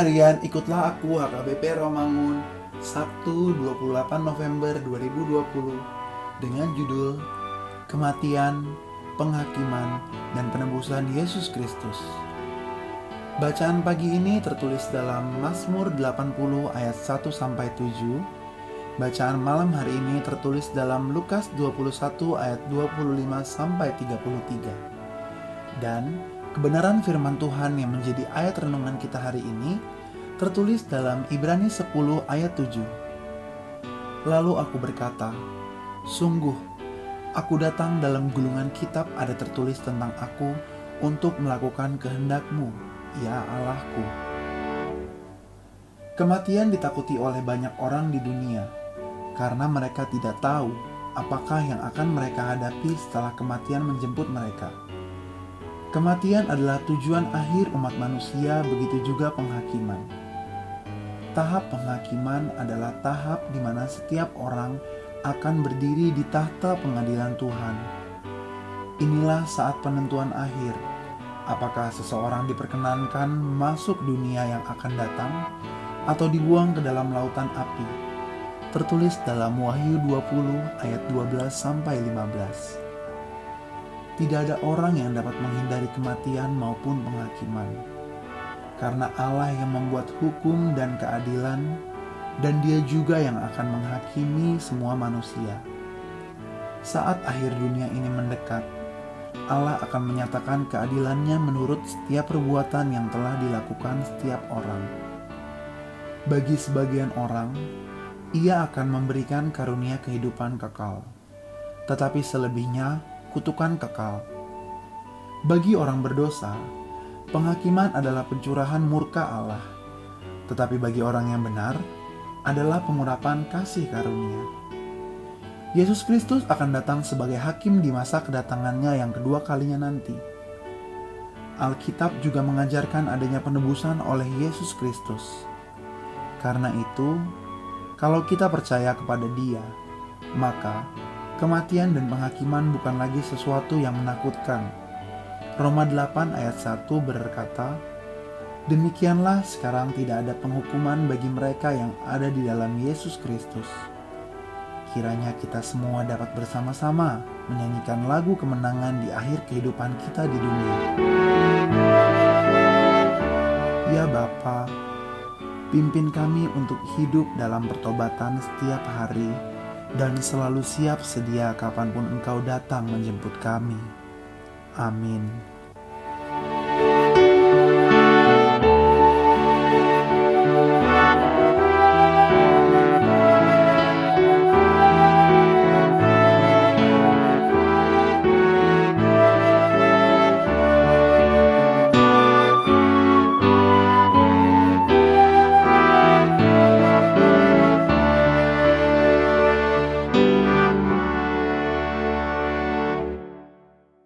harian ikutlah aku HKBP Romangun Sabtu 28 November 2020 dengan judul Kematian, Penghakiman, dan Penebusan Yesus Kristus. Bacaan pagi ini tertulis dalam Mazmur 80 ayat 1 sampai 7. Bacaan malam hari ini tertulis dalam Lukas 21 ayat 25 sampai 33. Dan Kebenaran firman Tuhan yang menjadi ayat renungan kita hari ini tertulis dalam Ibrani 10 ayat 7. Lalu aku berkata, Sungguh, aku datang dalam gulungan kitab ada tertulis tentang aku untuk melakukan kehendakmu, ya Allahku. Kematian ditakuti oleh banyak orang di dunia, karena mereka tidak tahu apakah yang akan mereka hadapi setelah kematian menjemput mereka. Kematian adalah tujuan akhir umat manusia, begitu juga penghakiman. Tahap penghakiman adalah tahap di mana setiap orang akan berdiri di tahta pengadilan Tuhan. Inilah saat penentuan akhir. Apakah seseorang diperkenankan masuk dunia yang akan datang atau dibuang ke dalam lautan api? Tertulis dalam Wahyu 20 ayat 12 sampai 15. Tidak ada orang yang dapat menghindari kematian maupun penghakiman. Karena Allah yang membuat hukum dan keadilan, dan Dia juga yang akan menghakimi semua manusia. Saat akhir dunia ini mendekat, Allah akan menyatakan keadilannya menurut setiap perbuatan yang telah dilakukan setiap orang. Bagi sebagian orang, Ia akan memberikan karunia kehidupan kekal, tetapi selebihnya kutukan kekal. Bagi orang berdosa, penghakiman adalah pencurahan murka Allah, tetapi bagi orang yang benar adalah pengurapan kasih karunia. Yesus Kristus akan datang sebagai hakim di masa kedatangannya yang kedua kalinya nanti. Alkitab juga mengajarkan adanya penebusan oleh Yesus Kristus. Karena itu, kalau kita percaya kepada Dia, maka Kematian dan penghakiman bukan lagi sesuatu yang menakutkan. Roma 8 ayat 1 berkata, Demikianlah sekarang tidak ada penghukuman bagi mereka yang ada di dalam Yesus Kristus. Kiranya kita semua dapat bersama-sama menyanyikan lagu kemenangan di akhir kehidupan kita di dunia. Ya Bapa, pimpin kami untuk hidup dalam pertobatan setiap hari dan selalu siap sedia kapan pun Engkau datang menjemput kami. Amin.